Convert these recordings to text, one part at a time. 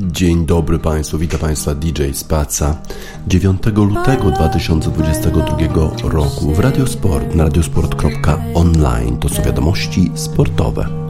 Dzień dobry Państwu, witam Państwa DJ Spaca 9 lutego 2022 roku w Radiosport na radiosport.online to są wiadomości sportowe.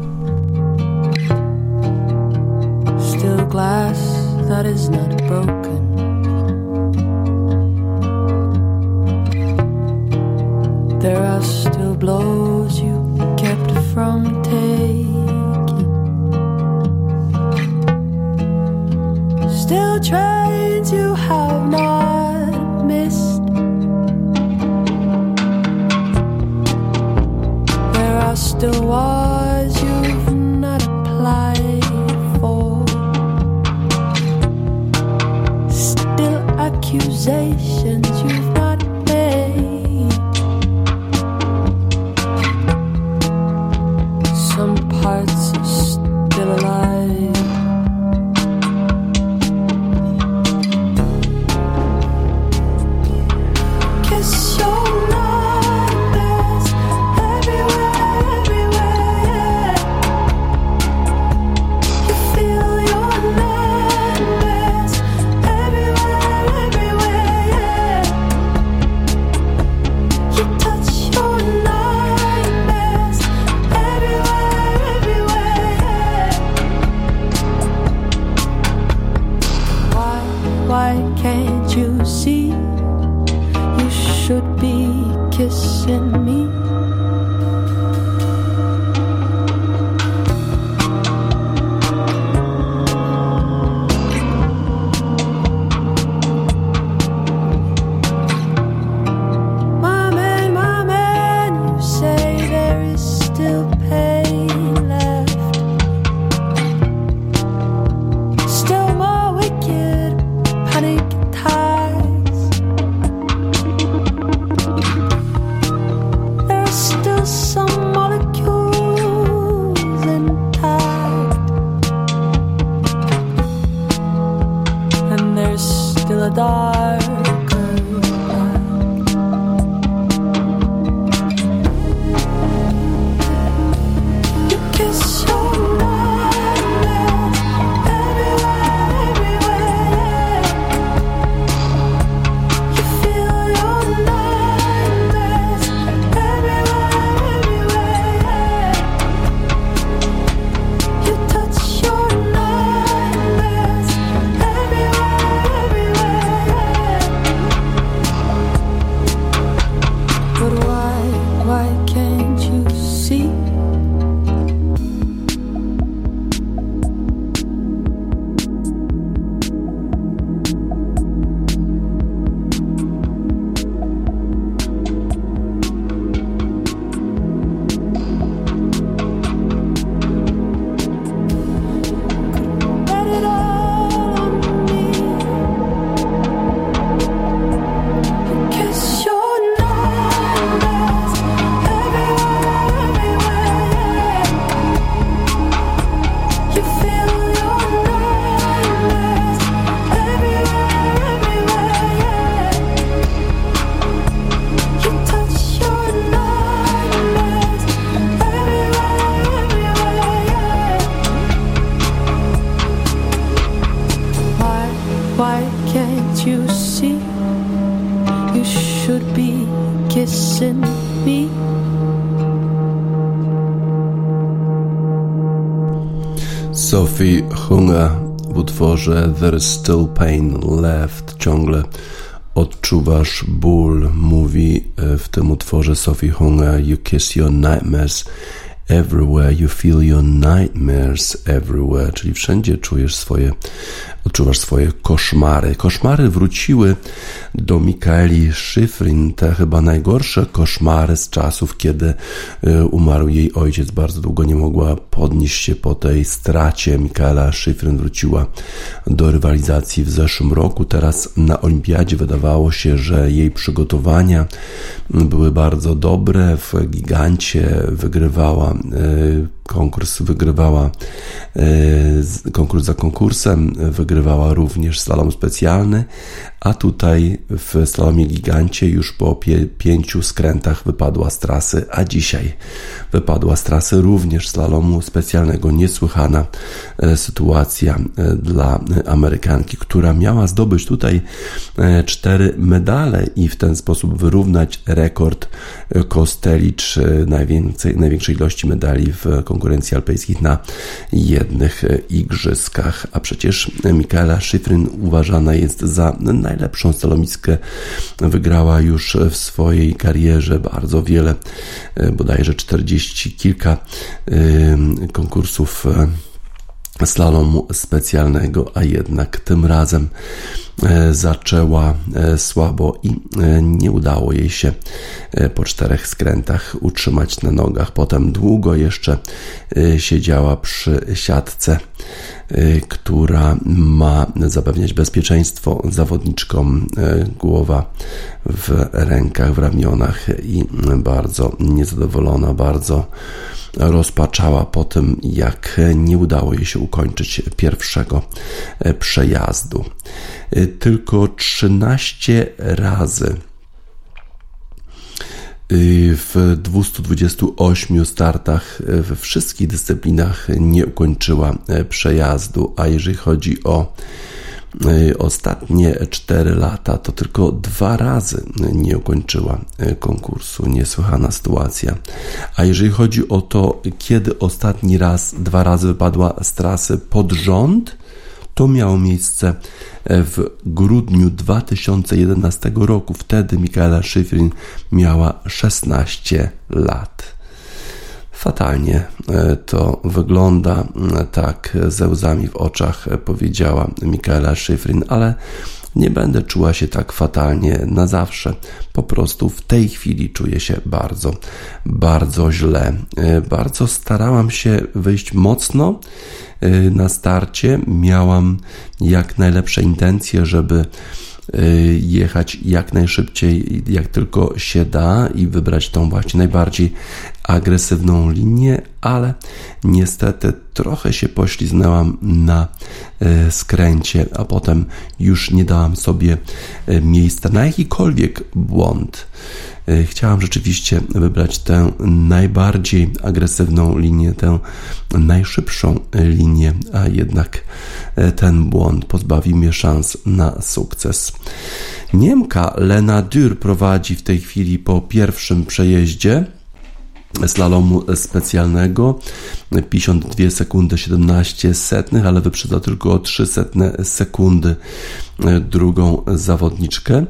Sophie Hunger w utworze There's Still Pain Left ciągle odczuwasz ból, mówi e, w tym utworze Sophie Hunger You kiss your nightmares everywhere, you feel your nightmares everywhere, czyli wszędzie czujesz swoje odczuwasz swoje koszmary. Koszmary wróciły do Mikaeli Szyfrin, te chyba najgorsze koszmary z czasów, kiedy y, umarł jej ojciec. Bardzo długo nie mogła podnieść się po tej stracie. Mikaela Szyfrin wróciła do rywalizacji w zeszłym roku. Teraz na olimpiadzie wydawało się, że jej przygotowania były bardzo dobre. W gigancie wygrywała y, konkurs wygrywała, e, konkurs za konkursem, wygrywała również slalom specjalny, a tutaj w slalomie gigancie już po pięciu skrętach wypadła z trasy, a dzisiaj wypadła z trasy również slalomu specjalnego. Niesłychana e, sytuacja e, dla Amerykanki, która miała zdobyć tutaj e, cztery medale i w ten sposób wyrównać rekord Kostelicz największej ilości medali w konkurencji alpejskich na jednych igrzyskach. A przecież Mikaela Schifrin uważana jest za najlepszą slalomistkę. Wygrała już w swojej karierze bardzo wiele, bodajże 40 kilka konkursów slalomu specjalnego, a jednak tym razem e, zaczęła e, słabo i e, nie udało jej się po czterech skrętach utrzymać na nogach. Potem długo jeszcze siedziała przy siatce, która ma zapewniać bezpieczeństwo zawodniczkom. Głowa w rękach, w ramionach i bardzo niezadowolona, bardzo rozpaczała po tym, jak nie udało jej się ukończyć pierwszego e, przejazdu. E, tylko 13 razy e, w 228 startach we wszystkich dyscyplinach nie ukończyła przejazdu, a jeżeli chodzi o Y, ostatnie 4 lata to tylko dwa razy nie ukończyła y, konkursu. Niesłychana sytuacja. A jeżeli chodzi o to, kiedy ostatni raz, dwa razy wypadła z trasy pod rząd, to miało miejsce w grudniu 2011 roku. Wtedy Mikaela Schifrin miała 16 lat. Fatalnie e, to wygląda, e, tak ze łzami w oczach e, powiedziała Mikaela Schifrin, ale nie będę czuła się tak fatalnie na zawsze. Po prostu w tej chwili czuję się bardzo, bardzo źle. Bardzo starałam się wyjść mocno na starcie. Miałam jak najlepsze intencje, żeby jechać jak najszybciej, jak tylko się da i wybrać tą właśnie najbardziej agresywną linię, ale niestety trochę się pośliznęłam na y, skręcie, a potem już nie dałam sobie y, miejsca na jakikolwiek błąd. E, chciałam rzeczywiście wybrać tę najbardziej agresywną linię, tę najszybszą linię, a jednak e, ten błąd pozbawił mnie szans na sukces. Niemka Lena Dürr prowadzi w tej chwili po pierwszym przejeździe slalomu specjalnego 52 sekundy 17 setnych, ale wyprzedza tylko o 3 setne sekundy e, drugą zawodniczkę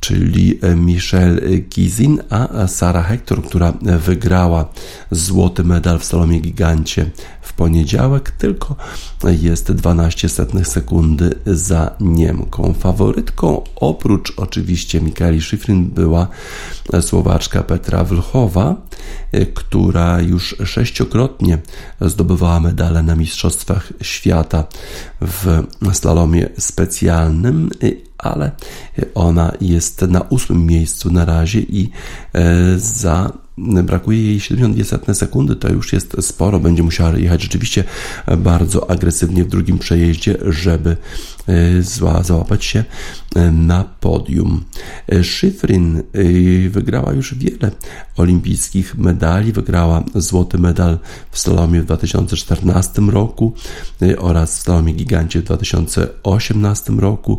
czyli Michelle Gizin, a Sara Hector, która wygrała złoty medal w slalomie gigancie w poniedziałek, tylko jest 12 setnych sekundy za Niemką. Faworytką oprócz oczywiście Mikaeli Schifrin była Słowaczka Petra Wlchowa, która już sześciokrotnie zdobywała medale na Mistrzostwach Świata w slalomie specjalnym ale ona jest na ósmym miejscu na razie i e, za brakuje jej 72 sekundy, to już jest sporo. Będzie musiała jechać rzeczywiście bardzo agresywnie w drugim przejeździe, żeby e, załapać się e, na podium. Szyfrin wygrała już wiele olimpijskich medali. Wygrała złoty medal w slalomie w 2014 roku oraz w slalomie gigancie w 2018 roku.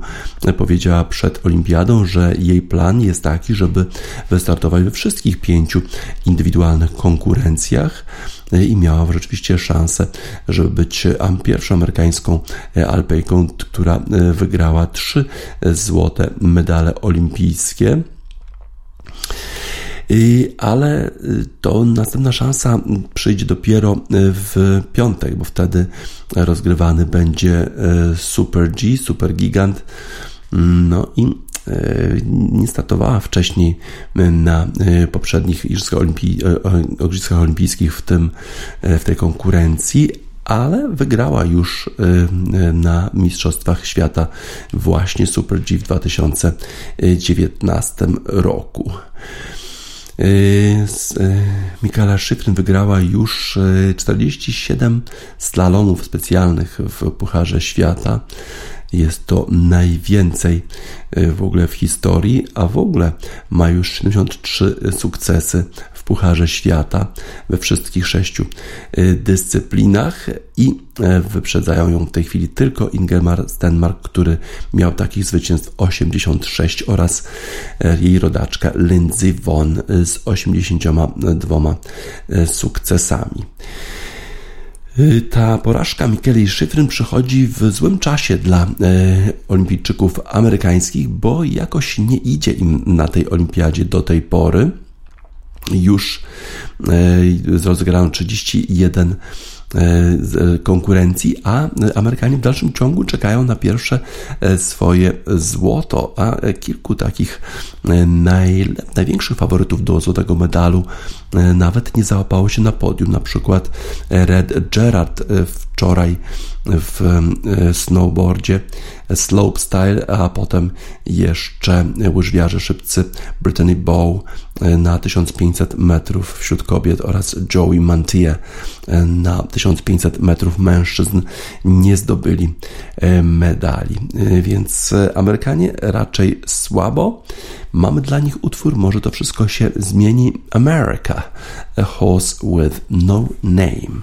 Powiedziała przed olimpiadą, że jej plan jest taki, żeby wystartować we wszystkich pięciu indywidualnych konkurencjach i miała rzeczywiście szansę, żeby być pierwszą amerykańską alpejką, która wygrała trzy złote medale olimpijskie ale to następna szansa przyjdzie dopiero w piątek, bo wtedy rozgrywany będzie Super G, Super Gigant. No i e, nie startowała wcześniej na e, poprzednich Igrzyskach, Olimpii, e, Igrzyskach Olimpijskich w, tym, w tej konkurencji, ale wygrała już na Mistrzostwach Świata właśnie Super G w 2019 roku. Mikala Szyfryn wygrała już 47 slalomów specjalnych w Pucharze Świata. Jest to najwięcej y, w ogóle w historii, a w ogóle ma już 73 sukcesy w Pucharze Świata we wszystkich sześciu y, dyscyplinach i y, wyprzedzają ją w tej chwili tylko Ingemar Stenmark, który miał takich zwycięstw 86 oraz jej rodaczka Lindsey Vonn z 82 sukcesami. Y, ta porażka Mikeli Szyfryn przychodzi w złym czasie dla e, olimpijczyków amerykańskich, bo jakoś nie idzie im na tej olimpiadzie do tej pory. Już e, rozegrano 31 E, e, konkurencji, a Amerykanie w dalszym ciągu czekają na pierwsze e, swoje złoto, a kilku takich naj, największych faworytów do złotego medalu nawet nie załapało się na podium, na przykład Red Gerard wczoraj w snowboardzie slopestyle, a potem jeszcze łyżwiarze szybcy Brittany Bow na 1500 metrów wśród kobiet oraz Joey Mantia e, na 1500 metrów mężczyzn nie zdobyli e, medali. E, więc Amerykanie raczej słabo. Mamy dla nich utwór, może to wszystko się zmieni. America, a horse with no name.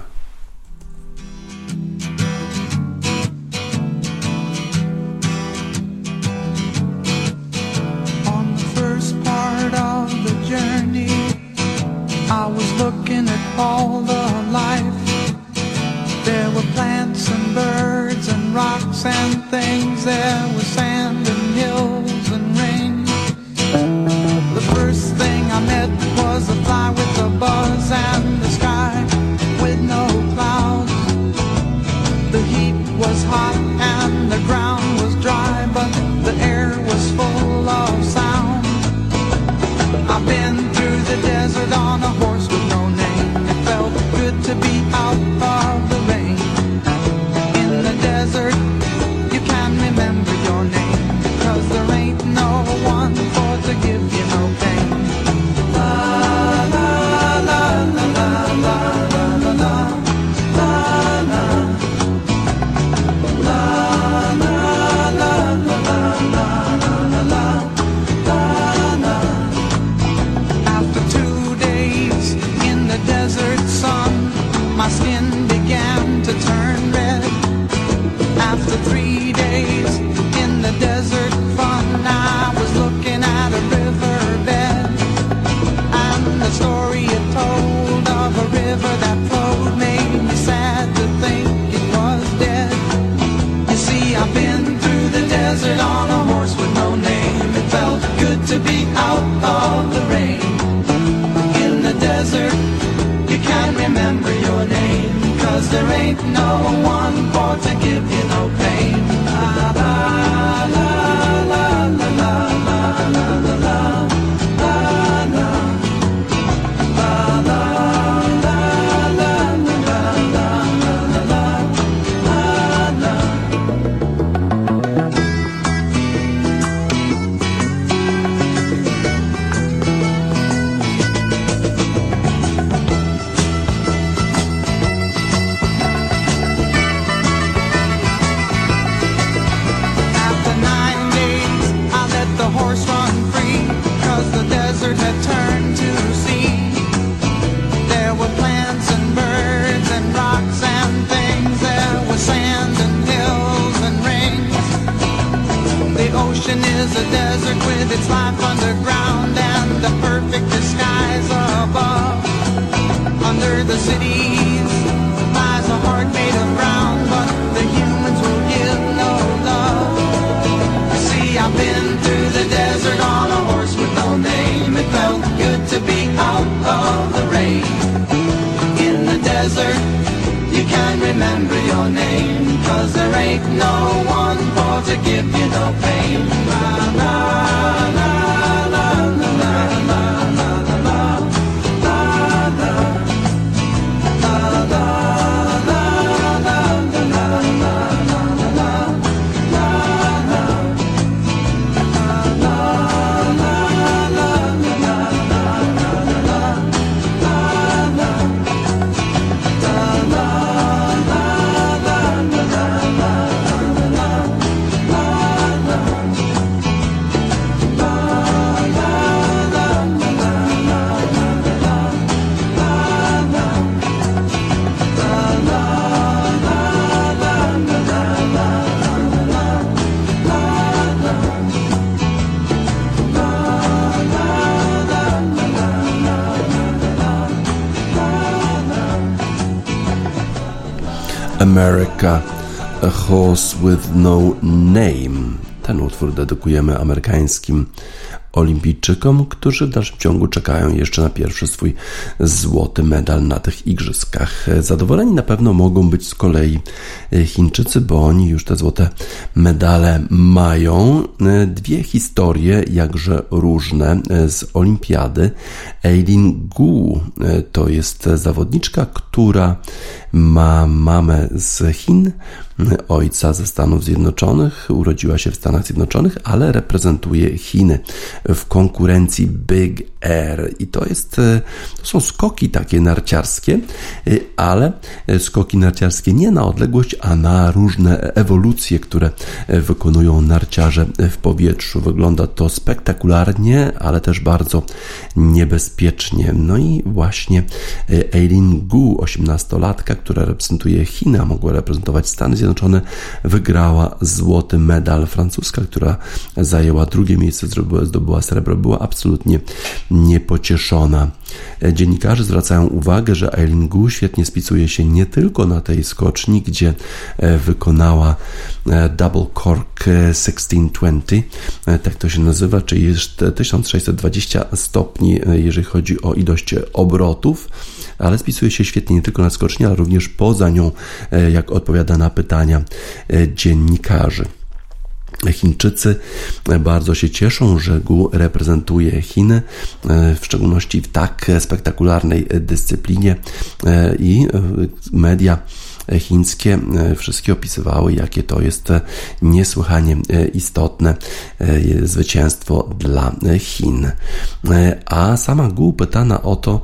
A Horse with No Name. Ten utwór dedykujemy amerykańskim olimpijczykom, którzy w dalszym ciągu czekają jeszcze na pierwszy swój złoty medal na tych igrzyskach. Zadowoleni na pewno mogą być z kolei Chińczycy, bo oni już te złote medale mają. Dwie historie, jakże różne z olimpiady. Eileen Gu to jest zawodniczka, która ma mamę z Chin, ojca ze Stanów Zjednoczonych, urodziła się w Stanach Zjednoczonych, ale reprezentuje Chiny w konkurencji Big Air. I to jest, e, to są skoki takie narciarskie, e, ale skoki narciarskie nie na odległość, a na różne ewolucje, które wykonują narciarze w powietrzu. Wygląda to spektakularnie, ale też bardzo niebezpiecznie. No i właśnie e, Eileen Gu, 18-latka, która reprezentuje Chiny, a mogła reprezentować Stany Zjednoczone, wygrała złoty medal. Francuska, która zajęła drugie miejsce, zdobyła srebro, była absolutnie niepocieszona. Dziennikarze zwracają uwagę, że Eileen Gu świetnie spisuje się nie tylko na tej skoczni, gdzie e, wykonała e, Double Cork 1620, e, tak to się nazywa, czyli jest 1620 stopni, jeżeli chodzi o ilość obrotów, ale spisuje się świetnie nie tylko na skoczni, ale również poza nią, jak odpowiada na pytania dziennikarzy. Chińczycy bardzo się cieszą, że Gu reprezentuje Chiny, w szczególności w tak spektakularnej dyscyplinie i media chińskie e, wszystkie opisywały, jakie to jest e, niesłychanie e, istotne zwycięstwo dla Chin. A sama Gu pytana o to,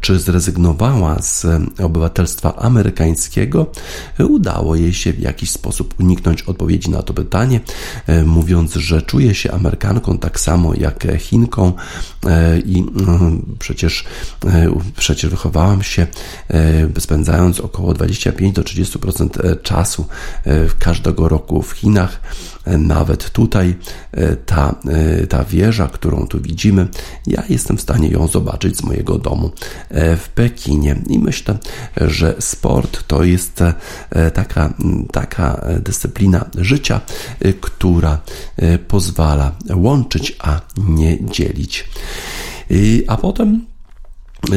czy zrezygnowała z obywatelstwa amerykańskiego, udało jej się w jakiś sposób uniknąć odpowiedzi na to pytanie, mówiąc, że czuje się Amerykanką tak samo jak Chinką i przecież, przecież wychowałam się spędzając około 25 do 30% e, czasu e, każdego roku w Chinach. E, nawet tutaj ta, ta wieża, którą tu widzimy, ja jestem w stanie ją zobaczyć z mojego domu w Pekinie. I myślę, że sport to jest taka, taka dyscyplina życia, która pozwala łączyć, a nie dzielić. A potem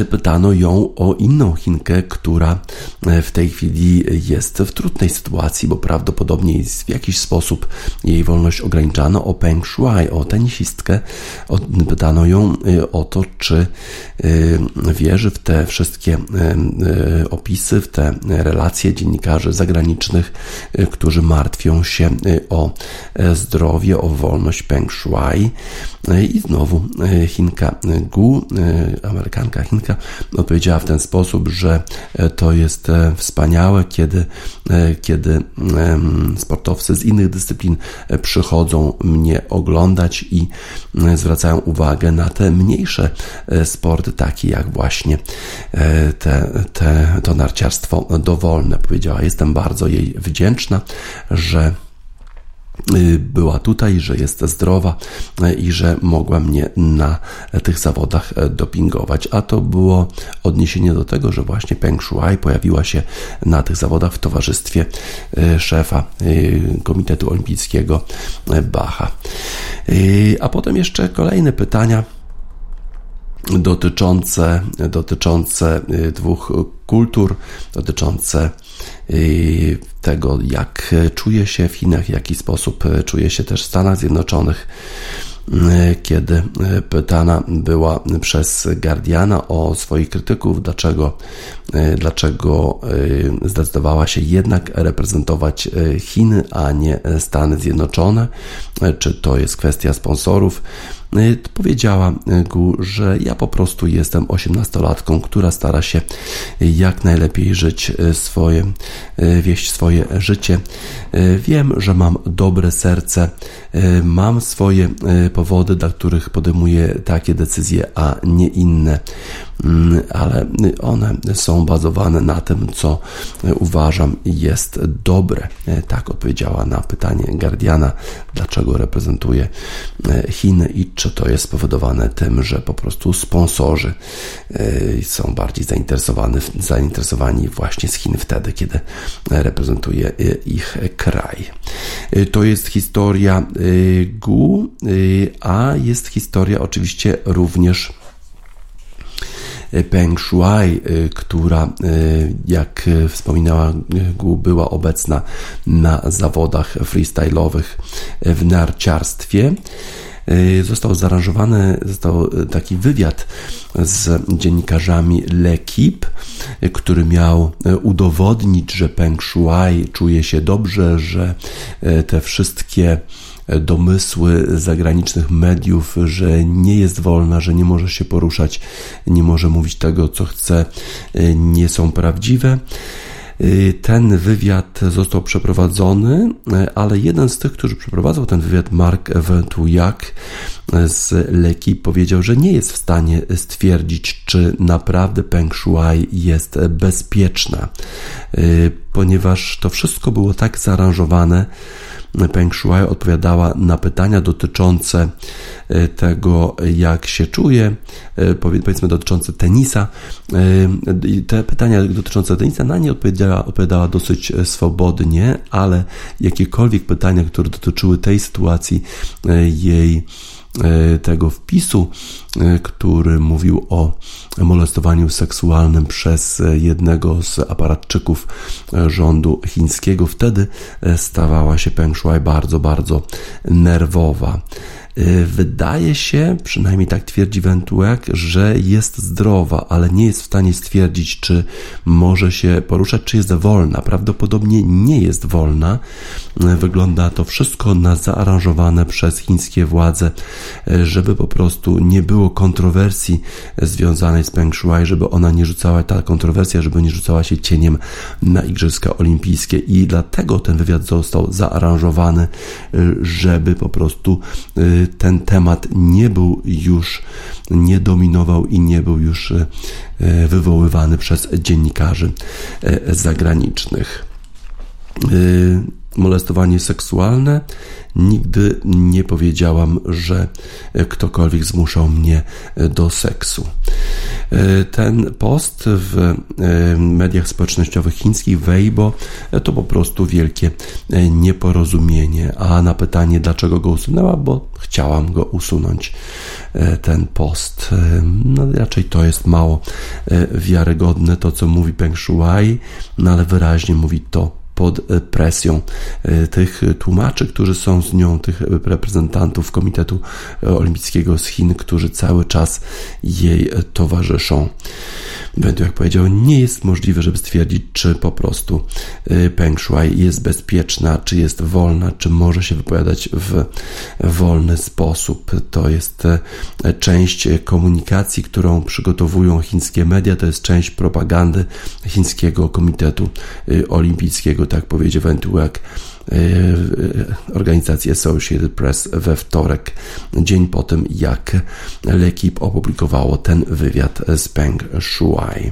pytano ją o inną Chinkę, która e, w tej chwili jest w trudnej sytuacji, bo prawdopodobnie w jakiś sposób jej wolność ograniczano, o Peng Shuai, o tenisistkę. Pytano ją e, o to, czy e, wierzy w te wszystkie opisy, w te relacje dziennikarzy zagranicznych, którzy martwią się o zdrowie, o wolność Peng Shuai. I znowu Chinka Gu, Amerykanka Chinka, Martinka odpowiedziała w ten sposób, że e, to jest e, wspaniałe, kiedy, e, kiedy sportowcy z innych dyscyplin przychodzą mnie oglądać i zwracają uwagę na te mniejsze sporty, takie jak właśnie te, te, to narciarstwo dowolne. Powiedziała, jestem bardzo jej wdzięczna, że była tutaj, że jest zdrowa y, i że mogła mnie na tych zawodach y, dopingować. A to było odniesienie do tego, że właśnie Peng Shuai pojawiła się na tych zawodach w towarzystwie szefa Komitetu Olimpijskiego Bacha. A potem jeszcze kolejne pytania dotyczące, dotyczące dwóch kultur, dotyczące tego, jak czuje się w Chinach, w jaki sposób czuje się też w Stanach Zjednoczonych kiedy pytana była przez Guardiana o swoich krytyków, dlaczego, dlaczego zdecydowała się jednak reprezentować Chiny, a nie Stany Zjednoczone, czy to jest kwestia sponsorów, Y, powiedziała Gu, że ja po prostu jestem osiemnastolatką, która stara się jak najlepiej żyć y, swoje, y, wieść swoje życie. Wiem, że mam dobre serce, mam swoje powody, dla których podejmuję takie decyzje, a nie inne. Mm, ale one są bazowane na tym, co uważam jest dobre. Tak odpowiedziała na pytanie Guardiana, dlaczego reprezentuje Chiny i czy to jest spowodowane tym, że po prostu sponsorzy są bardziej zainteresowani, zainteresowani właśnie z Chin wtedy, kiedy reprezentuje ich kraj. To jest historia Gu, a jest historia oczywiście również Peng Shuai, która, jak wspominała była obecna na zawodach freestyle'owych w narciarstwie. Został zaaranżowany, został taki wywiad z dziennikarzami L'Equipe, który miał udowodnić, że Peng Shuai czuje się dobrze, że te wszystkie domysły zagranicznych mediów, że nie jest wolna, że nie może się poruszać, nie może mówić tego, co chce, nie są prawdziwe. Ten wywiad został przeprowadzony, ale jeden z tych, którzy przeprowadzał ten wywiad, Mark Wentujak z Leki, powiedział, że nie jest w stanie stwierdzić, czy naprawdę Peng Shuai jest bezpieczna, ponieważ to wszystko było tak zaaranżowane, Peng Shuai odpowiadała na pytania dotyczące e, tego, jak się czuje, e, powiedzmy dotyczące tenisa. Te pytania dotyczące tenisa na nie odpowiadała, odpowiadała dosyć swobodnie, ale jakiekolwiek pytania, które dotyczyły tej sytuacji, jej tego wpisu, e, który mówił o molestowaniu seksualnym przez jednego z aparatczyków e, rządu chińskiego. Wtedy stawała się Peng Shuai bardzo, bardzo nerwowa. Y, wydaje się, przynajmniej tak twierdzi Wentuek, że jest zdrowa, ale nie jest w stanie stwierdzić, czy może się poruszać, czy jest wolna. Prawdopodobnie nie jest wolna. Y, wygląda to wszystko na zaaranżowane przez chińskie władze, y, żeby po prostu nie było kontrowersji związanej z Peng Shuai, żeby ona nie rzucała, ta kontrowersja, żeby nie rzucała się cieniem na Igrzyska Olimpijskie i dlatego ten wywiad został zaaranżowany, żeby po prostu ten temat nie był już, nie dominował i nie był już e, wywoływany przez dziennikarzy e, zagranicznych. E, molestowanie seksualne nigdy nie powiedziałam, że ktokolwiek zmuszał mnie do seksu. Ten post w mediach społecznościowych chińskich Weibo to po prostu wielkie nieporozumienie. A na pytanie, dlaczego go usunęła, bo chciałam go usunąć, ten post. No, raczej to jest mało wiarygodne, to co mówi Peng Shuai, no ale wyraźnie mówi to pod presją e, tych tłumaczy, którzy są z nią, tych reprezentantów Komitetu Olimpijskiego z Chin, którzy cały czas jej towarzyszą. Jak powiedział, nie jest możliwe, żeby stwierdzić, czy po prostu e, Peng Shuai jest bezpieczna, czy jest wolna, czy może się wypowiadać w wolny sposób. To jest e, część komunikacji, którą przygotowują chińskie media, to jest część propagandy Chińskiego Komitetu Olimpijskiego tak powiedział e, organizacji Associated Press we wtorek, dzień po tym, jak L'Equipe opublikowało ten wywiad z Peng Shuai.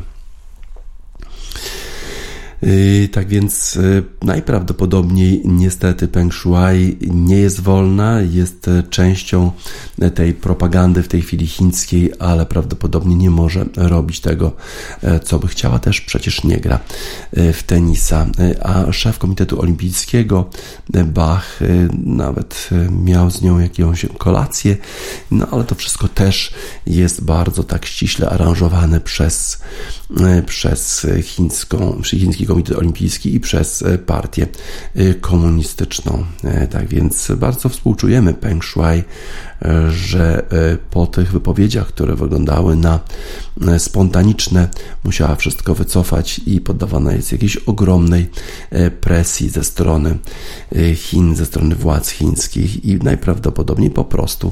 Yy, tak więc yy, najprawdopodobniej niestety Peng Shuai nie jest wolna, jest e, częścią tej propagandy w tej chwili chińskiej, ale prawdopodobnie nie może robić tego, e, co by chciała. Też przecież nie gra e, w tenisa. A szef Komitetu Olimpijskiego Bach nawet miał z nią jakąś kolację, no ale to wszystko też jest bardzo tak ściśle aranżowane przez, przez chińską, chiński Komitet Olimpijski i przez e, partię e, komunistyczną. E, tak więc bardzo współczujemy Peng Shuai, że po tych wypowiedziach, które wyglądały na spontaniczne, musiała wszystko wycofać i poddawana jest jakiejś ogromnej presji ze strony Chin, ze strony władz chińskich i najprawdopodobniej po prostu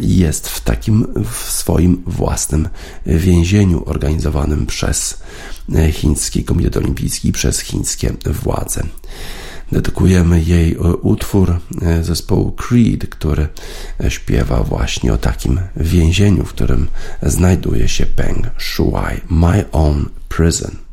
jest w takim w swoim własnym więzieniu organizowanym przez E, chiński Komitet Olimpijski przez chińskie władze. Dedykujemy jej e, utwór e, zespołu Creed, który śpiewa właśnie o takim więzieniu, w którym znajduje się Peng Shuai, My Own Prison.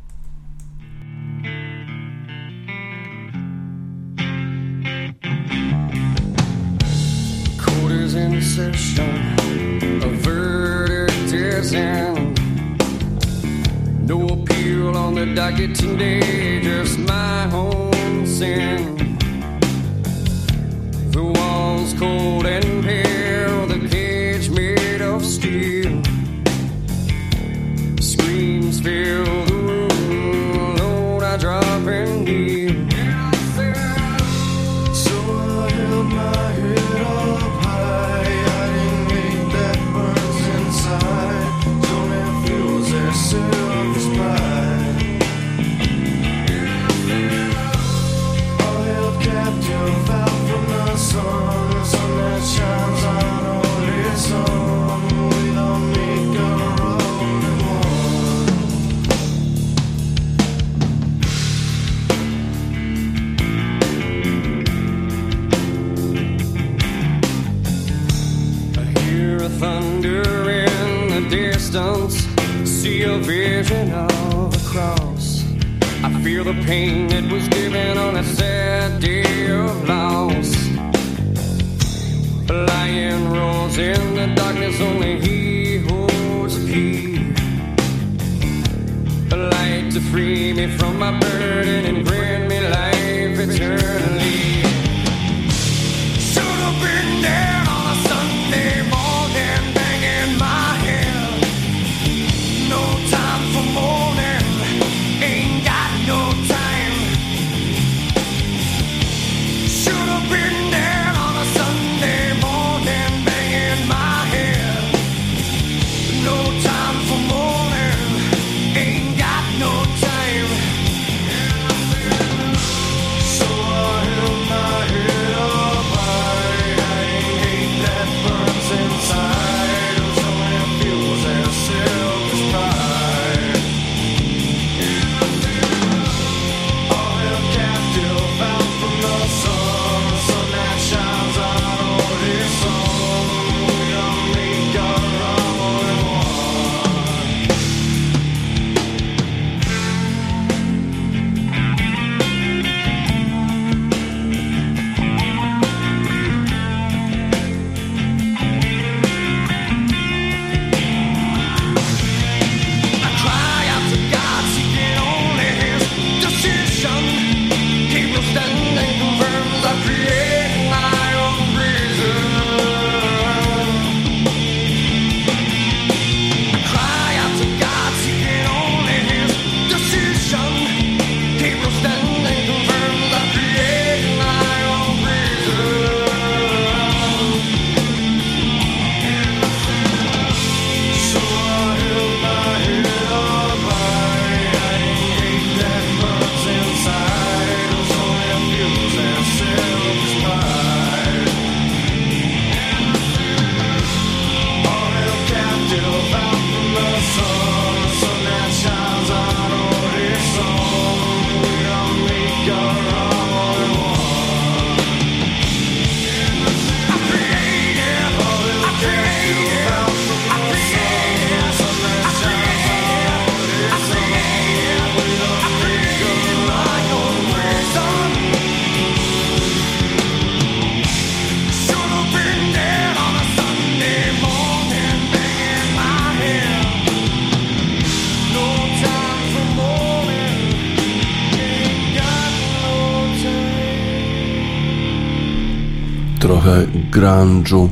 grunge'u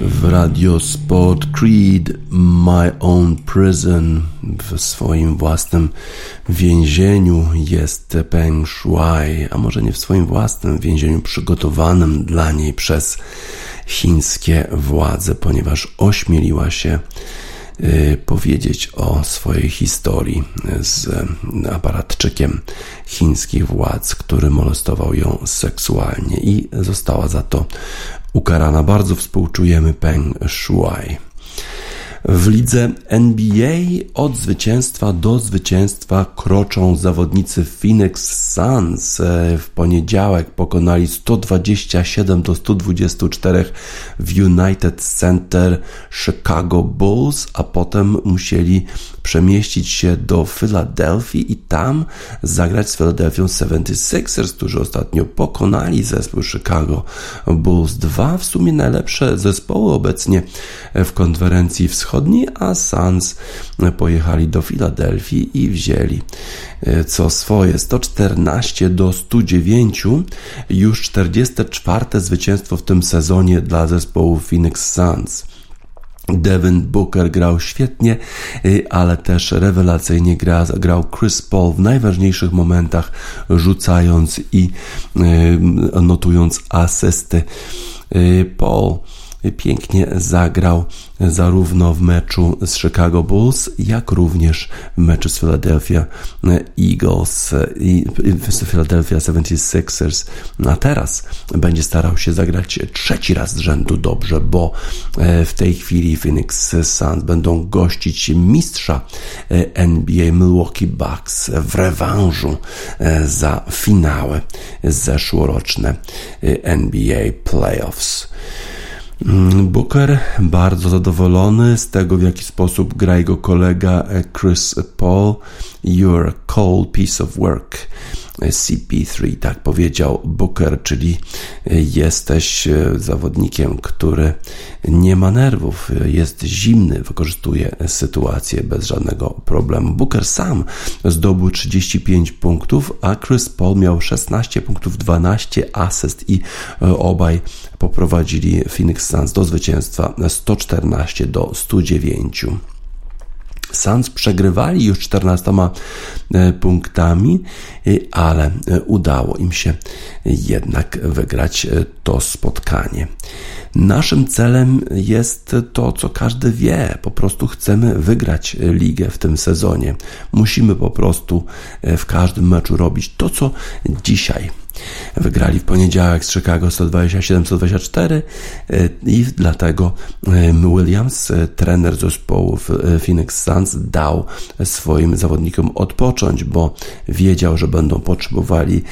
w Radio Sport Creed My Own Prison. W swoim własnym więzieniu jest Peng Shuai, a może nie w swoim własnym więzieniu przygotowanym dla niej przez chińskie władze, ponieważ ośmieliła się Y, powiedzieć o swojej historii z y, aparatczykiem chińskich władz, który molestował ją seksualnie i została za to ukarana. Bardzo współczujemy Peng Shuai lidze NBA od zwycięstwa do zwycięstwa kroczą zawodnicy Phoenix Suns. E, w poniedziałek pokonali 127 do 124 w United Center Chicago Bulls, a potem musieli przemieścić się do Filadelfii i tam zagrać z Philadelphia 76ers, którzy ostatnio pokonali zespół Chicago Bulls. Dwa w sumie najlepsze zespoły obecnie w konferencji wschodniej, a Suns pojechali do Filadelfii i wzięli e, co swoje 114 do 109 już 44 zwycięstwo w tym sezonie dla zespołu Phoenix Suns. Devin Booker grał świetnie, y, ale też rewelacyjnie gra, grał Chris Paul w najważniejszych momentach, rzucając i y, notując asysty. Y, Paul pięknie zagrał zarówno w meczu z Chicago Bulls, jak również w meczu z Philadelphia Eagles i Philadelphia 76ers. A teraz będzie starał się zagrać trzeci raz z rzędu dobrze, bo e, w tej chwili Phoenix Suns będą gościć mistrza e, NBA Milwaukee Bucks w rewanżu e, za finały zeszłoroczne NBA Playoffs. Mm, Booker bardzo zadowolony z tego, w jaki sposób gra jego kolega e, Chris Paul. You're a cold piece of work. CP3, tak powiedział Booker, czyli jesteś e, zawodnikiem, który nie ma nerwów, jest zimny, wykorzystuje sytuację bez żadnego problemu. Booker sam zdobył 35 punktów, a Chris Paul miał 16 punktów, 12 asyst i e, obaj poprowadzili Phoenix Suns do zwycięstwa 114 do 109. Suns przegrywali już 14 e, punktami, e, ale e, udało im się jednak wygrać to spotkanie. Naszym celem jest to, co każdy wie. Po prostu chcemy wygrać ligę w tym sezonie. Musimy po prostu w każdym meczu robić to, co dzisiaj Wygrali w poniedziałek z Chicago 127-124 e, i dlatego e, Williams, e, trener zespołu Phoenix Suns, dał swoim zawodnikom odpocząć, bo wiedział, że będą potrzebowali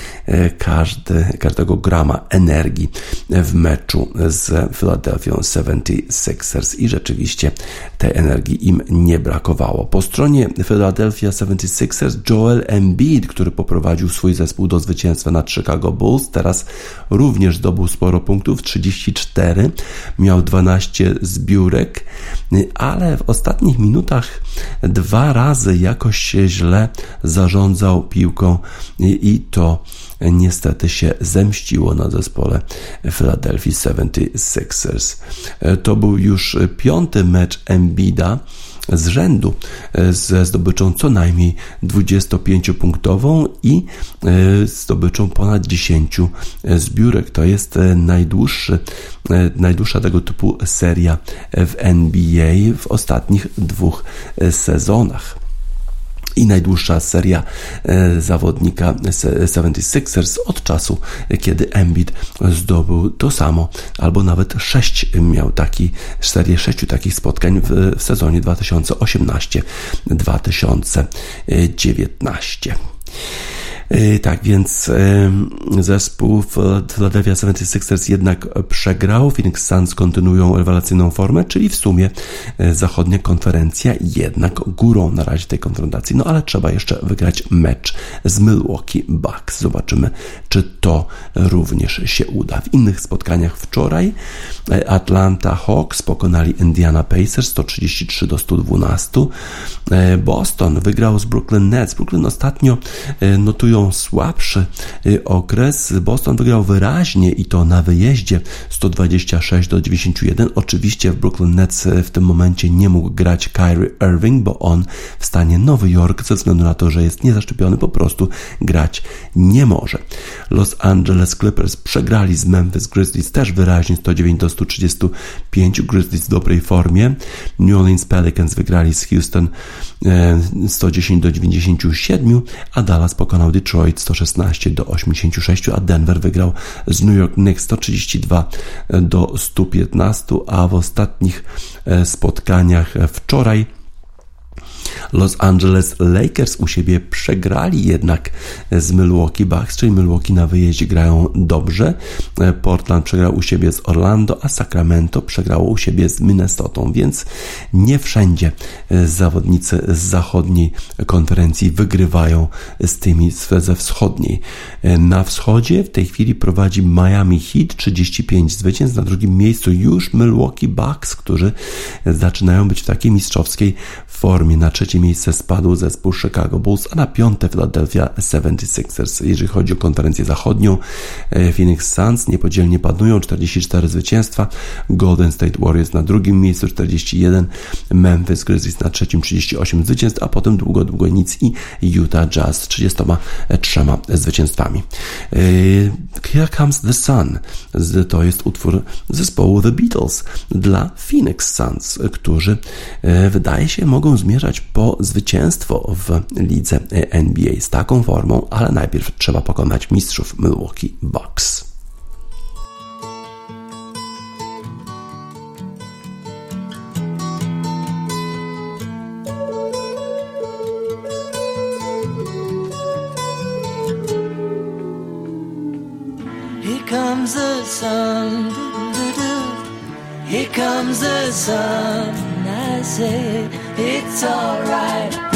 każdy, każdego grama energii w meczu z Philadelphia 76ers i rzeczywiście tej energii im nie brakowało. Po stronie Philadelphia 76ers Joel Embiid, który poprowadził swój zespół do zwycięstwa nad Chicago Chicago Bulls. Teraz również zdobył sporo punktów, 34, miał 12 zbiórek, ale w ostatnich minutach dwa razy jakoś się źle zarządzał piłką i to niestety się zemściło na zespole Philadelphia 76ers. To był już piąty mecz Embida, z rzędu e, ze zdobyczą co najmniej 25-punktową i e, zdobyczą ponad 10 e, zbiórek. To jest najdłuższy, najdłuższa tego typu seria w NBA w ostatnich dwóch sezonach i najdłuższa seria e, zawodnika 76ers od czasu, kiedy Embiid zdobył to samo, albo nawet sześć miał taki, serię sześciu takich spotkań w, w sezonie 2018-2019. E, tak więc e, zespół Philadelphia 76ers jednak przegrał. Phoenix Suns kontynuują rewelacyjną formę, czyli w sumie e, zachodnia konferencja jednak górą na razie tej konfrontacji. No ale trzeba jeszcze wygrać mecz z Milwaukee Bucks. Zobaczymy, czy to również się uda. W innych spotkaniach wczoraj Atlanta Hawks pokonali Indiana Pacers 133 do 112. Boston wygrał z Brooklyn Nets. Brooklyn ostatnio notują słabszy y, okres. Boston wygrał wyraźnie i to na wyjeździe 126 do 91. Oczywiście w Brooklyn Nets y, w tym momencie nie mógł grać Kyrie Irving, bo on w stanie Nowy Jork ze względu na to, że jest niezaszczepiony, po prostu grać nie może. Los Angeles Clippers przegrali z Memphis Grizzlies też wyraźnie 109 do 135. Grizzlies w dobrej formie. New Orleans Pelicans wygrali z Houston 110 y, do 97, a Dallas pokonał Detroit Detroit 116 do 86, a Denver wygrał z New York Knicks 132 do 115, a w ostatnich spotkaniach wczoraj Los Angeles Lakers u siebie przegrali jednak z Milwaukee Bucks, czyli Milwaukee na wyjeździe grają dobrze. Portland przegrał u siebie z Orlando, a Sacramento przegrało u siebie z Minnesotą, więc nie wszędzie zawodnicy z zachodniej konferencji wygrywają z tymi ze wschodniej. Na wschodzie w tej chwili prowadzi Miami Heat 35 zwycięstw, na drugim miejscu już Milwaukee Bucks, którzy zaczynają być w takiej mistrzowskiej formie. Na trzecie miejsce spadł zespół Chicago Bulls, a na piąte Philadelphia 76ers. Jeżeli chodzi o konferencję zachodnią, e, Phoenix Suns niepodzielnie panują, 44 zwycięstwa, Golden State Warriors na drugim miejscu 41, Memphis Grizzlies na trzecim 38 zwycięstw, a potem długo, długo nic i Utah Jazz 33 zwycięstwami. E, Here Comes the Sun to jest utwór zespołu The Beatles dla Phoenix Suns, którzy e, wydaje się mogą zmierzać po zwycięstwo w lidze NBA z taką formą, ale najpierw trzeba pokonać mistrzów Milwaukee Bucks. Here comes the sun. I say it's alright.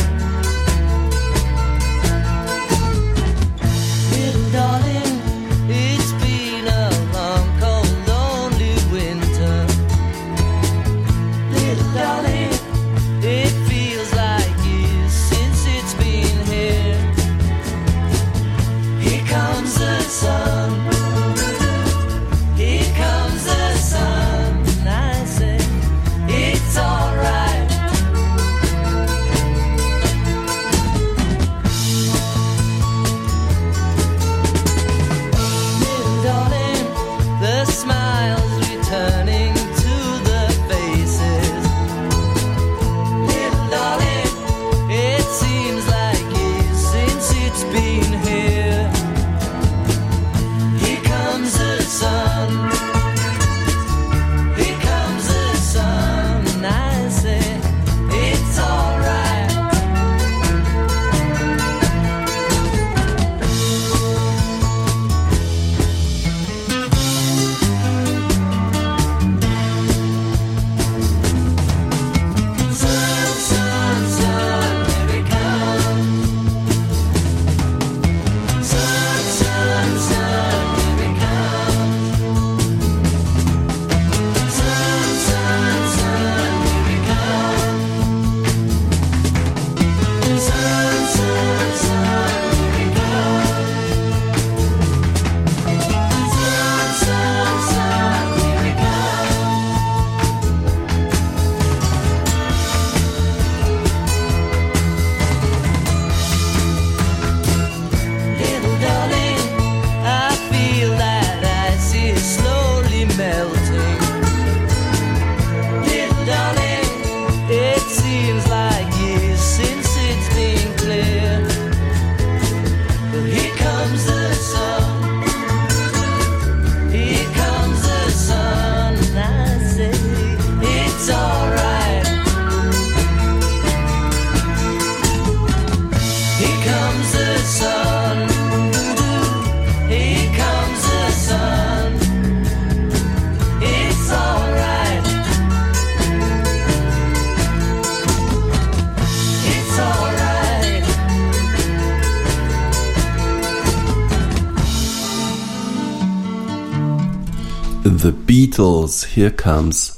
Beatles, Here Comes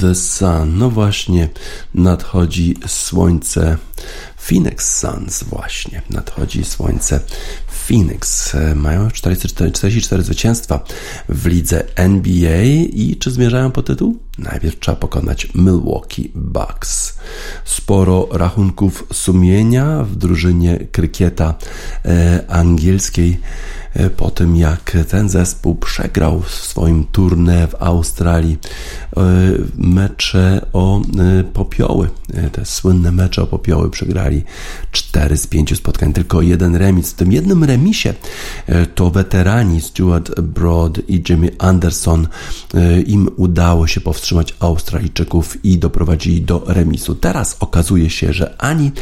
the Sun. No właśnie, nadchodzi słońce. Phoenix Suns właśnie, nadchodzi słońce Phoenix. Mają 44, 44 zwycięstwa w lidze NBA i czy zmierzają po tytuł? Najpierw trzeba pokonać Milwaukee Bucks. Sporo rachunków sumienia w drużynie krykieta e, angielskiej po tym jak ten zespół przegrał w swoim tournée w Australii mecze o popioły. Te słynne mecze o popioły przegrali 4 z 5 spotkań, tylko jeden remis. W tym jednym remisie to weterani Stuart Broad i Jimmy Anderson im udało się powstrzymać Australijczyków i doprowadzili do remisu. Teraz okazuje się, że ani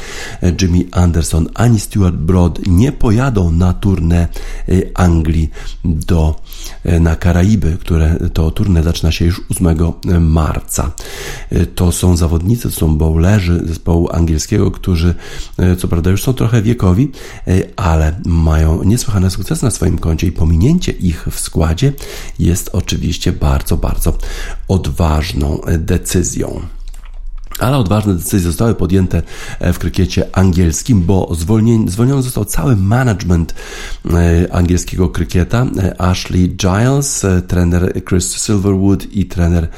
Jimmy Anderson, ani Stuart Broad nie pojadą na turnę y, Anglii do, na Karaiby, które to turnę zaczyna się już 8 marca. Y, to są zawodnicy, to są bowlerzy zespołu angielskiego, którzy co prawda już są trochę wiekowi, ale mają niesłychane sukcesy na swoim koncie i pominięcie ich w składzie jest oczywiście bardzo, bardzo odważną decyzją. Ale odważne decyzje zostały podjęte e, w krykiecie angielskim, bo zwolniony został cały management e, angielskiego krykieta. E, Ashley Giles, trener Chris Silverwood i trener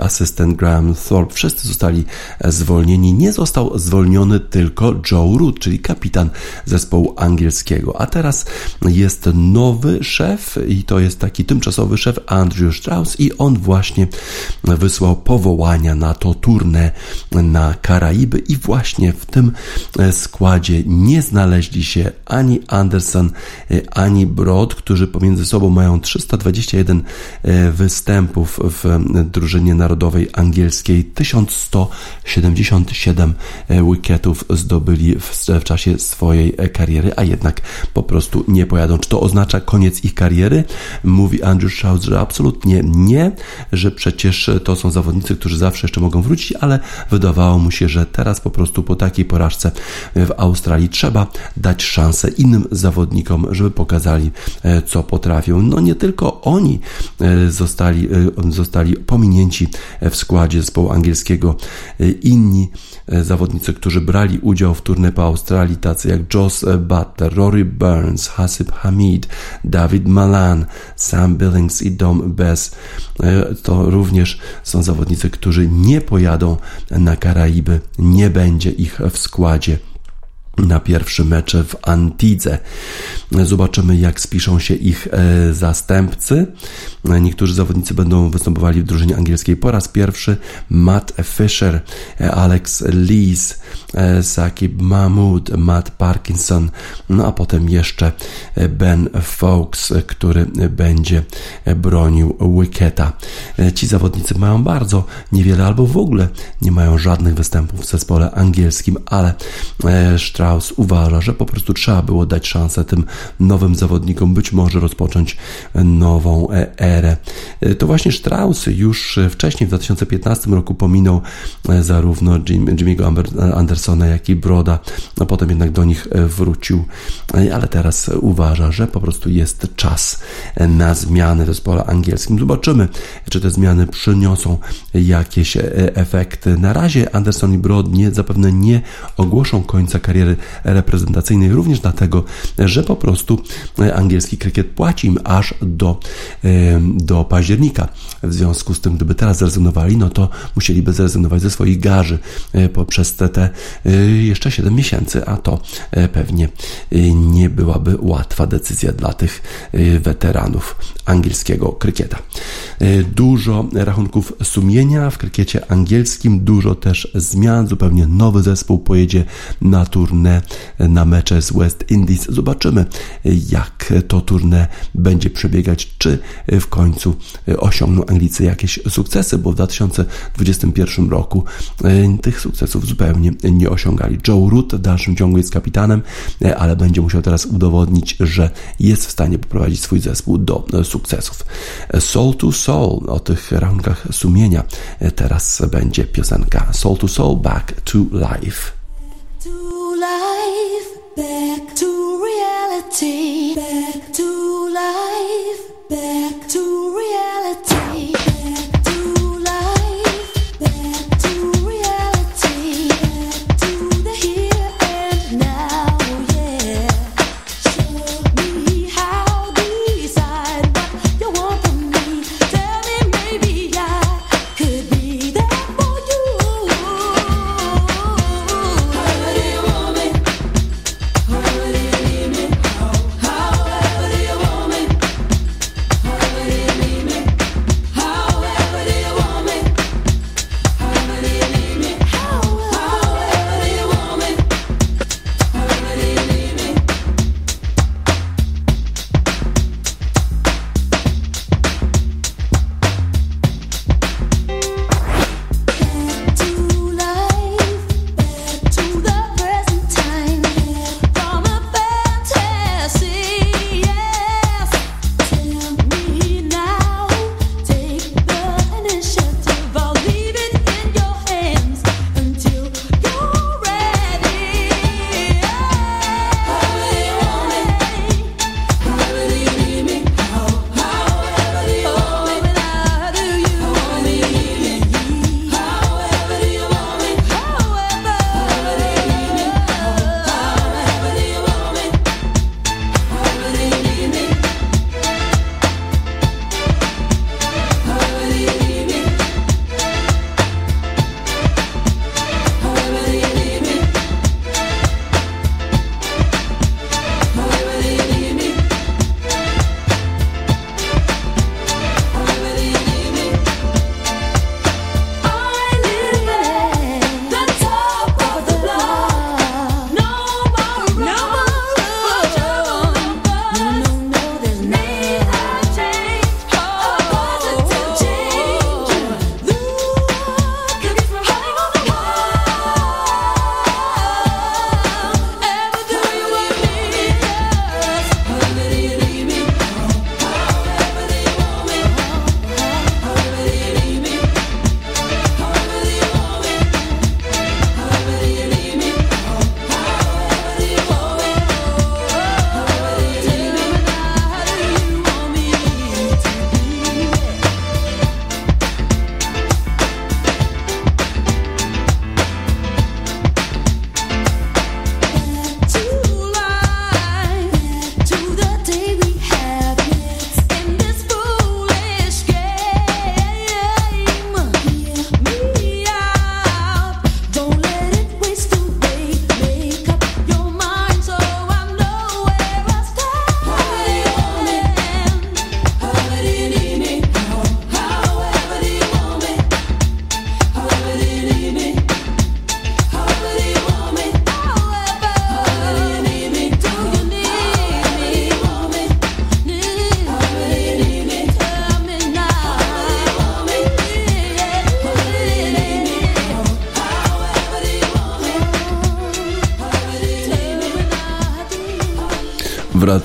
asystent Graham Thorpe. Wszyscy zostali zwolnieni. Nie został zwolniony tylko Joe Root, czyli kapitan zespołu angielskiego. A teraz jest nowy szef i to jest taki tymczasowy szef Andrew Strauss i on właśnie wysłał powołania na to na Karaiby i właśnie w tym e, składzie nie znaleźli się ani Anderson, e, ani Broad, którzy pomiędzy sobą mają 321 e, występów w drużynie narodowej angielskiej, 1177 wicketów zdobyli w, czasie swojej kariery, a jednak po prostu nie pojadą. Czy to oznacza koniec ich kariery? Mówi Andrew Strauss, że absolutnie nie, że przecież to są zawodnicy, którzy zawsze jeszcze mogą wrócić, ale wydawało mu się, że teraz po prostu po takiej porażce w Australii trzeba dać szansę innym zawodnikom, żeby pokazali, e, co potrafią. No nie tylko oni e, zostali, e, zostali pominięci w składzie zespołu angielskiego. Inni zawodnicy, którzy brali udział w turnie po Australii, tacy jak Joss Butler, Rory Burns, Hasib Hamid, David Malan, Sam Billings i Dom Bess, to również są zawodnicy, którzy nie pojadą na Karaiby. Nie będzie ich w składzie na pierwsze mecze w Antidze. Zobaczymy, jak spiszą się ich e, zastępcy. Niektórzy zawodnicy będą występowali w drużynie angielskiej po raz pierwszy. Matt Fisher, e, Alex Lees, e, Sakib Mahmood, Matt Parkinson, no a potem jeszcze Ben Fox, który będzie bronił wicketa. Ci zawodnicy mają bardzo niewiele albo w ogóle nie mają żadnych występów w zespole angielskim, ale Strauss Strauss uważa, że po prostu trzeba było dać szansę tym nowym zawodnikom, być może rozpocząć nową e, erę. E, to właśnie Strauss już wcześniej w 2015 roku pominął e, zarówno Jim, Jimmy'ego Andersona, jak i Broda, a potem jednak do nich wrócił, ale teraz uważa, że po prostu jest czas na zmiany w zespole angielskim. Zobaczymy, czy te zmiany przyniosą jakieś efekty. Na razie Anderson i Brod nie, zapewne nie ogłoszą końca kariery reprezentacyjnej, również dlatego, że po prostu angielski krykiet płaci im aż do, do października. W związku z tym, gdyby teraz zrezygnowali, no to musieliby zrezygnować ze swoich garzy e, poprzez te, te e, jeszcze 7 miesięcy, a to e, pewnie nie byłaby łatwa decyzja dla tych weteranów angielskiego krykieta. Dużo rachunków sumienia w krykiecie angielskim, dużo też zmian, zupełnie nowy zespół pojedzie na na mecze z West Indies. Zobaczymy, jak to turne będzie przebiegać, czy w końcu osiągną Anglicy jakieś sukcesy, bo w 2021 roku e, tych sukcesów zupełnie nie osiągali. Joe Root w dalszym ciągu jest kapitanem, e, ale będzie musiał teraz udowodnić, że jest w stanie poprowadzić swój zespół do sukcesów. Soul to Soul, o tych rachunkach sumienia e, teraz będzie piosenka Soul to Soul, Back to Life. Back to reality, back to life, back to reality.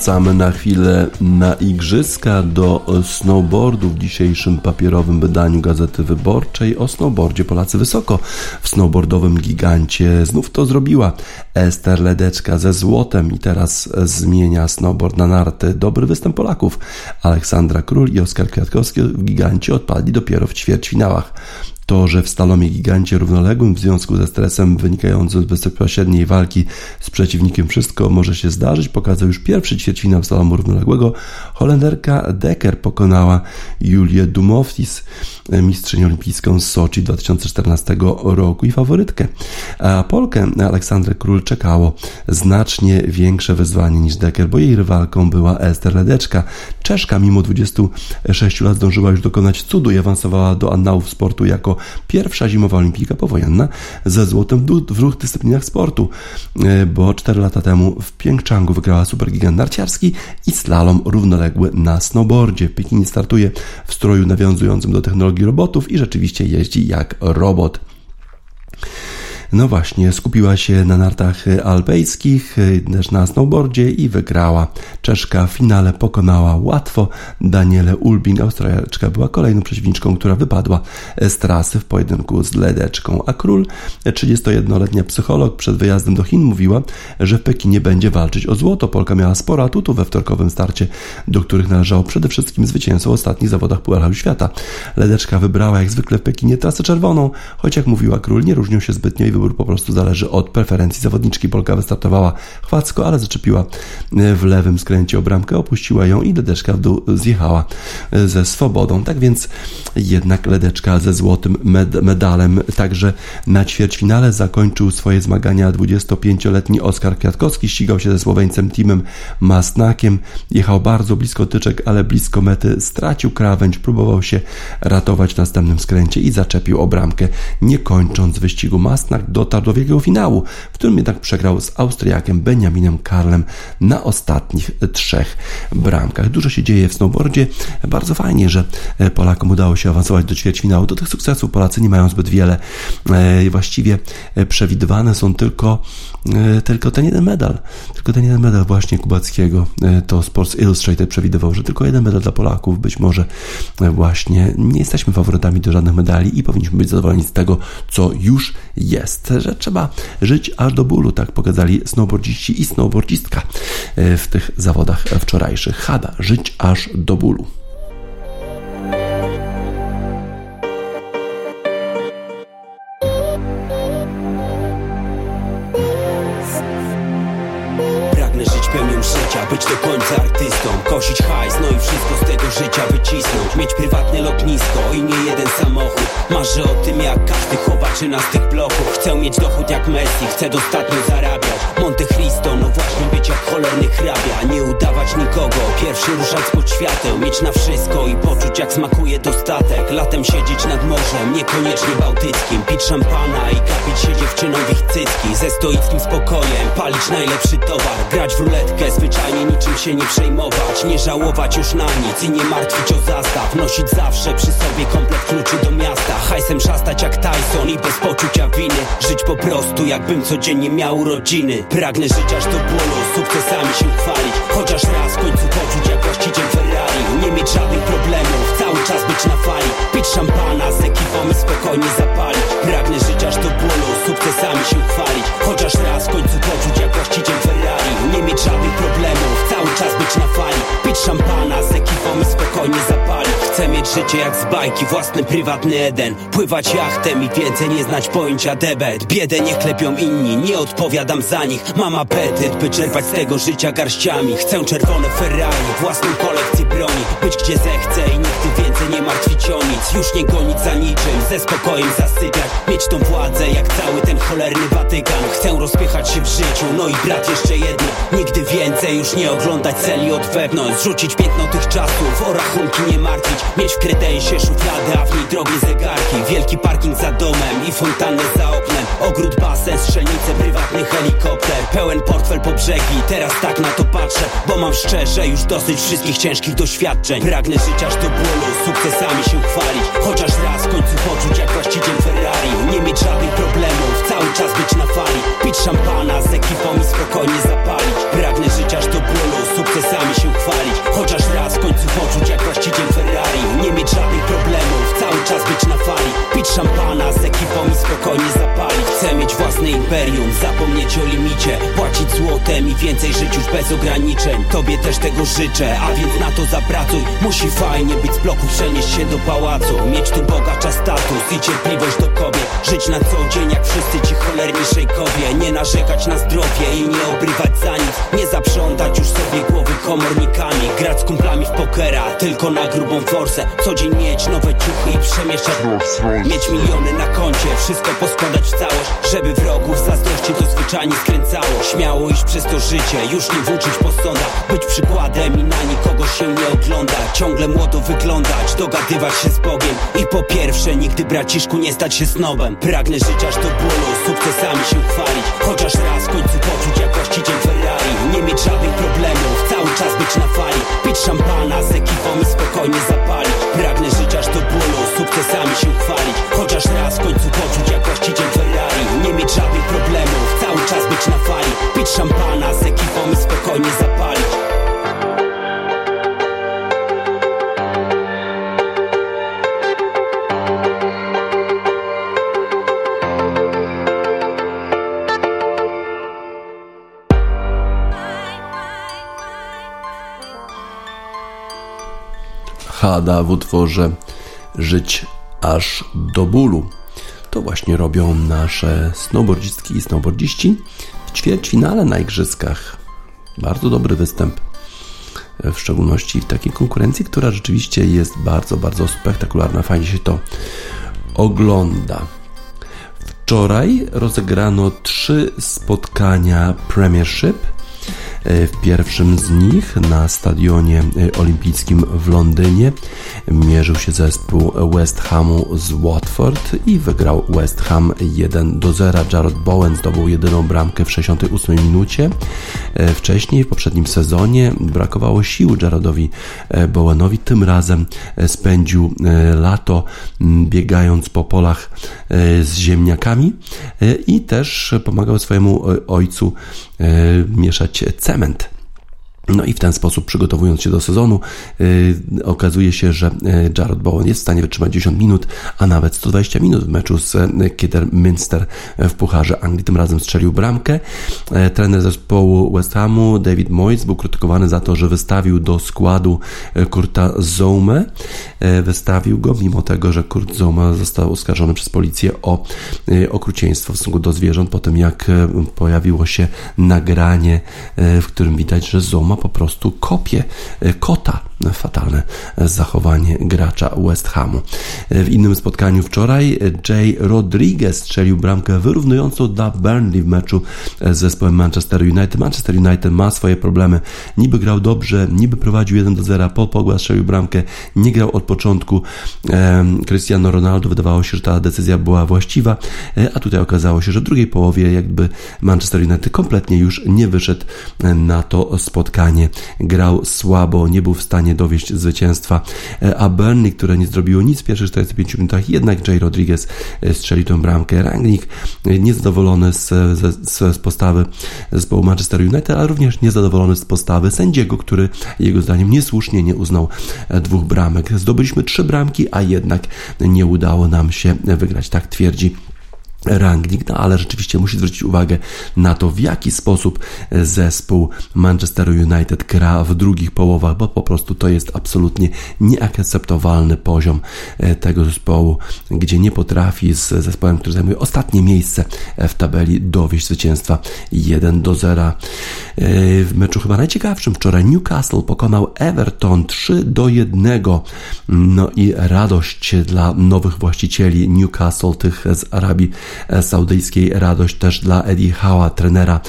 Wracamy na chwilę na igrzyska do snowboardu w dzisiejszym papierowym wydaniu Gazety Wyborczej. O snowboardzie Polacy wysoko w snowboardowym gigancie. Znów to zrobiła Ester Ledeczka ze złotem i teraz zmienia snowboard na narty. Dobry występ Polaków. Aleksandra Król i Oskar Kwiatkowski w gigancie odpadli dopiero w ćwierćfinałach. To, że w slalomie gigancie równoległym w związku ze stresem wynikającym z bezpośredniej walki z przeciwnikiem wszystko może się zdarzyć, pokazał już pierwszy ćwierćfinał slalomu równoległego. Holenderka Decker pokonała Julię Dumoftis, mistrzynię olimpijską z Soczi 2014 roku i faworytkę. A Polkę Aleksandrę Król czekało znacznie większe wyzwanie niż Decker, bo jej rywalką była Ester Ledeczka. Czeszka mimo 26 lat zdążyła już dokonać cudu i awansowała do annałów sportu jako pierwsza zimowa olimpijka powojenna ze złotem w dwóch dyscyplinach sportu, e, bo 4 lata temu w Pjęczangu wygrała supergigant narciarski i slalom równoległy na snowboardzie. Pekin startuje w stroju nawiązującym do technologii robotów i rzeczywiście jeździ jak robot. No właśnie, skupiła się na nartach alpejskich, też na snowboardzie i wygrała. Czeszka w finale pokonała łatwo Daniele Ulbing. Australijczka była kolejną przeciwniczką, która wypadła z trasy w pojedynku z Ledeczką. A król, 31-letnia psycholog, przed wyjazdem do Chin mówiła, że w Pekinie będzie walczyć o złoto. Polka miała sporo atutów we wtorkowym starcie, do których należało przede wszystkim zwycięstwo w ostatnich zawodach Pucharu Świata. Ledeczka wybrała jak zwykle w Pekinie trasę czerwoną, choć jak mówiła król, nie różnią się zbytnio i wybór po prostu zależy od preferencji zawodniczki. Polka wystartowała chwacko, ale zaczepiła e, w lewym skręcie o bramkę, opuściła ją i Ledeczka w dół zjechała e, ze swobodą. Tak więc jednak Ledeczka ze złotym med medalem także na ćwierćfinale zakończył swoje zmagania 25-letni Oskar Kwiatkowski. Ścigał się ze Słoweńcem Timem Masnakiem. Jechał bardzo blisko tyczek, ale blisko mety stracił krawędź, próbował się ratować w następnym skręcie i zaczepił o bramkę, nie kończąc wyścigu. Masnak dotarł do wielkiego finału, w którym jednak przegrał z Austriakiem Benjaminem Karlem na ostatnich trzech bramkach. Dużo się dzieje w snowboardzie. Bardzo fajnie, że Polakom udało się awansować do ćwierćfinału. Do tych sukcesów Polacy nie mają zbyt wiele. E, właściwie przewidywane są tylko, e, tylko ten jeden medal. Tylko ten jeden medal właśnie Kubackiego. E, to Sports Illustrated przewidywał, że tylko jeden medal dla Polaków. Być może właśnie nie jesteśmy faworytami do żadnych medali i powinniśmy być zadowoleni z tego, co już jest, że trzeba żyć aż do bólu, tak pokazali snowboardziści i snowboardzistka e, w tych zawodach wczorajszych. Hada, żyć aż do bólu. Artystą Kosić hajs, no i wszystko z tego życia wycisnąć. Mieć prywatne lotnisko i nie jeden samochód Marzę o tym jak każdy chowaczyna z tych bloków. Chcę mieć dochód jak Messi, chcę dostatnio zarabiać. Monte Cristo, no właśnie być jak cholerny hrabia. Nie udawać nikogo, pierwszy ruszać pod świateł Mieć na wszystko i poczuć jak smakuje dostatek. Latem siedzieć nad morzem, niekoniecznie bałtyckim. Pić szampana i kapić się dziewczyną w ich cycki. Ze stoickim spokojem, palić najlepszy towar. Grać w ruletkę, zwyczajnie niczym się nie przejmować. Nie żałować już na nic i nie martwić o zastaw. Nosić zawsze przy sobie komplet kluczy do miasta Hajsem szastać jak Tyson i bez poczucia winy. Żyć po prostu jakbym codziennie miał urodziny Pragnę żyć aż do bólu, sukcesami się chwalić. Chociaż raz w końcu poczuć jak właściciel Ferrari. Nie mieć żadnych problemów, cały czas być na fali. Pić szampana z ekipą i spokojnie zapalić. Pragnę żyć aż do bólu, sukcesami się chwalić. Chociaż raz w końcu poczuć jak właściciel Ferrari. Nie mieć żadnych problemów, cały czas być na fali. Pić szampana z ekipą i spokojnie zapalić. Chcę mieć życie jak z bajki, własny prywatny Eden Pływać jachtem i więcej nie znać pojęcia debet. Biedę nie klepią inni, nie odpowiadam za nich. Mam apetyt, by czerpać z tego życia garściami. Chcę czerwone Ferrari, własną kolekcję broni. Być gdzie zechcę i nigdy więcej nie martwić o nic. Już nie gonić za niczym, ze spokojem zasypiać. Mieć tą władzę jak cały ten cholerny Watykan. Chcę rozpychać się w życiu, no i brat jeszcze jedno. Nigdy więcej już nie oglądać celi od wewnątrz. Zrzucić piętno tych czasów, o rachunki nie martwić. Mieć w kredensie szufladę, a w niej drogie Wielki parking za domem i fontannę za oknem. Ogród, basen, strzelnice, prywatny helikopter. Pełen portfel po brzegi, teraz tak na to patrzę Bo mam szczerze już dosyć wszystkich ciężkich doświadczeń. Pragnę żyć aż do bólu, sukcesami się chwalić. Chociaż raz w końcu poczuć jak właściciel Ferrari. Nie mieć żadnych problemów, cały czas być na fali. Pić szampana z ekipą i spokojnie zapalić. Pragnę żyć aż do bólu, sukcesami się chwalić. Chociaż raz w końcu poczuć jak właściciel Ferrari. Nie mieć żadnych problemów czas być na fali. Pić szampana z ekipą i spokojnie zapalić. Chcę mieć własne imperium, zapomnieć o limicie. Płacić złotem i więcej żyć już bez ograniczeń. Tobie też tego życzę, a więc na to zapracuj. Musi fajnie być z bloku, przenieść się do pałacu. Mieć tu bogacza status i cierpliwość do kobiet. Żyć na co dzień jak wszyscy ci cholerni szejkowie. Nie narzekać na zdrowie i nie obrywać za nic. Nie zaprzątać już sobie głowy komornikami. Grać z kumplami w pokera, tylko na grubą forsę. Co dzień mieć nowe ciuchy i przemieszczać Mieć miliony na koncie, wszystko poskładać w całość Żeby wrogów zazdrości to zwyczajnie skręcało. Śmiało iść przez to życie, już nie włóczyć po sądach. Być przykładem i na nikogo się nie ogląda. Ciągle młodo wyglądać, dogadywać się z Bogiem. I po pierwsze, nigdy braciszku nie stać się snobem. Pragnę żyć aż do bólu, sukcesami się chwalić. Chociaż raz w końcu poczuć jak właściciel Ferrari Nie mieć żadnych problemów, cały czas być na fali. Pić szampana z ekipą i spokojnie zapalić. Pragnę żyć aż do bólu, sukcesami się chwalić. Chociaż raz w końcu poczuć jak właściciel Ferrari Nie mieć żadnych problemów, cały czas być na fali. Pić szampana z ekipą i spokojnie zapalić Hada w utworze Żyć aż do bólu. To właśnie robią nasze snowboardzistki i snowboardziści w ćwierćfinale na igrzyskach. Bardzo dobry występ, w szczególności w takiej konkurencji, która rzeczywiście jest bardzo, bardzo spektakularna. Fajnie się to ogląda. Wczoraj rozegrano trzy spotkania Premiership – w pierwszym z nich na stadionie e, olimpijskim w Londynie mierzył się zespół West Hamu z Watford i wygrał West Ham 1 do 0. Jared Bowen zdobył jedyną bramkę w 68 minucie. E, wcześniej w poprzednim sezonie brakowało sił Jaredowi Bowenowi. Tym razem spędził lato biegając po polach z ziemniakami i też pomagał swojemu ojcu mieszać cement. No i w ten sposób, przygotowując się do sezonu, yy, okazuje się, że y, Jared Bowen jest w stanie wytrzymać 10 minut, a nawet 120 minut w meczu z y, Kidderminster w Pucharze Anglii. Tym razem strzelił bramkę. Y, trener zespołu West Hamu, David Moyes, był krytykowany za to, że wystawił do składu Kurta Zoumę. Wystawił go, mimo tego, że Kurt Zouma został oskarżony przez policję o okrucieństwo w stosunku do zwierząt, po tym jak pojawiło się nagranie, w którym widać, że Zouma po prostu kopie e, kota. Fatalne zachowanie gracza West Hamu. E, w innym spotkaniu wczoraj Jay Rodriguez strzelił bramkę wyrównującą dla Burnley w meczu z zespołem Manchester United. Manchester United ma swoje problemy. Niby grał dobrze, niby prowadził 1 do 0. Paul Pogba strzelił bramkę, nie grał od początku. Cristiano Ronaldo wydawało się, że ta decyzja była właściwa, e, a tutaj okazało się, że w drugiej połowie jakby Manchester United kompletnie już nie wyszedł na to spotkanie Grał słabo, nie był w stanie dowieść zwycięstwa, e, a Burnley, które nie zrobiło nic w pierwszych 45 minutach, jednak Jay Rodriguez e, strzelił tę bramkę. Rangnick e, niezadowolony z, z, z postawy zespołu Manchester United, ale również niezadowolony z postawy sędziego, który jego zdaniem niesłusznie nie uznał dwóch bramek. Zdobyliśmy trzy bramki, a jednak nie udało nam się wygrać. Tak twierdzi Rangnick, no ale rzeczywiście musi zwrócić uwagę na to, w jaki sposób zespół Manchester United gra w drugich połowach, bo po prostu to jest absolutnie nieakceptowalny poziom e, tego zespołu, gdzie nie potrafi z zespołem, który zajmuje ostatnie miejsce w tabeli dowieść zwycięstwa 1 do 0. E, w meczu chyba najciekawszym wczoraj Newcastle pokonał Everton 3 do 1. No i radość dla nowych właścicieli Newcastle, tych z Arabii saudyjskiej. Radość też dla Eddie Howa, trenera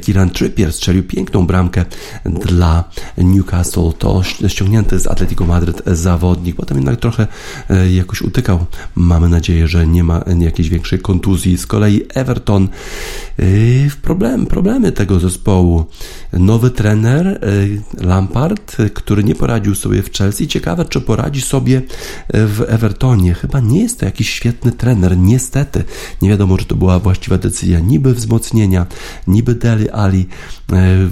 Kieran Trippier strzelił piękną bramkę dla Newcastle. To ściągnięty z Atletico Madryt zawodnik. Potem jednak trochę e, jakoś utykał. Mamy nadzieję, że nie ma jakiejś większej kontuzji. Z kolei Everton e, problem, problemy tego zespołu. Nowy trener Lampard, który nie poradził sobie w Chelsea. Ciekawe, czy poradzi sobie w Evertonie. Chyba nie jest to jakiś świetny trener, niestety. Nie wiadomo, czy to była właściwa decyzja. Niby wzmocnienia, niby Deli Ali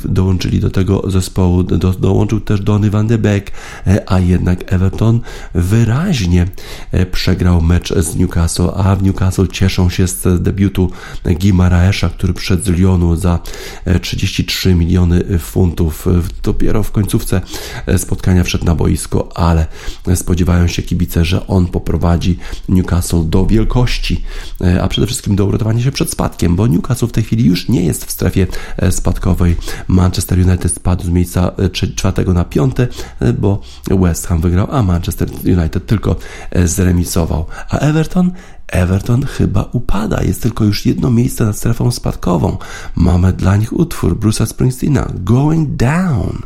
dołączyli do tego zespołu, do, dołączył też Donny van de Beek, a jednak Everton wyraźnie przegrał mecz z Newcastle, a w Newcastle cieszą się z debiutu Gimaraesza, który przyszedł z Lyonu za 33 miliony funtów. Dopiero w końcówce spotkania wszedł na boisko, ale spodziewają się kibice, że on poprowadzi Newcastle do wielkości, a przede wszystkim do uratowania się przed spadkiem, bo Newcastle w tej chwili już nie jest w strefie spadkowej. Manchester United spadł z miejsca czwartego na piąte, bo West Ham wygrał, a Manchester United tylko zremisował. A Everton Everton chyba upada, jest tylko już jedno miejsce nad strefą spadkową. Mamy dla nich utwór Bruce'a Springsteena Going Down.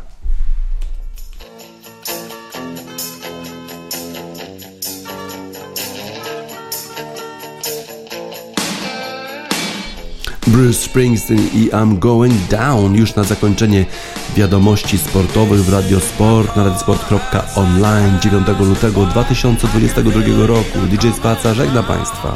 Bruce Springsteen i I'm Going Down już na zakończenie wiadomości sportowych w Radiosport na radiosport.online 9 lutego 2022 roku. DJ Spaca żegna Państwa.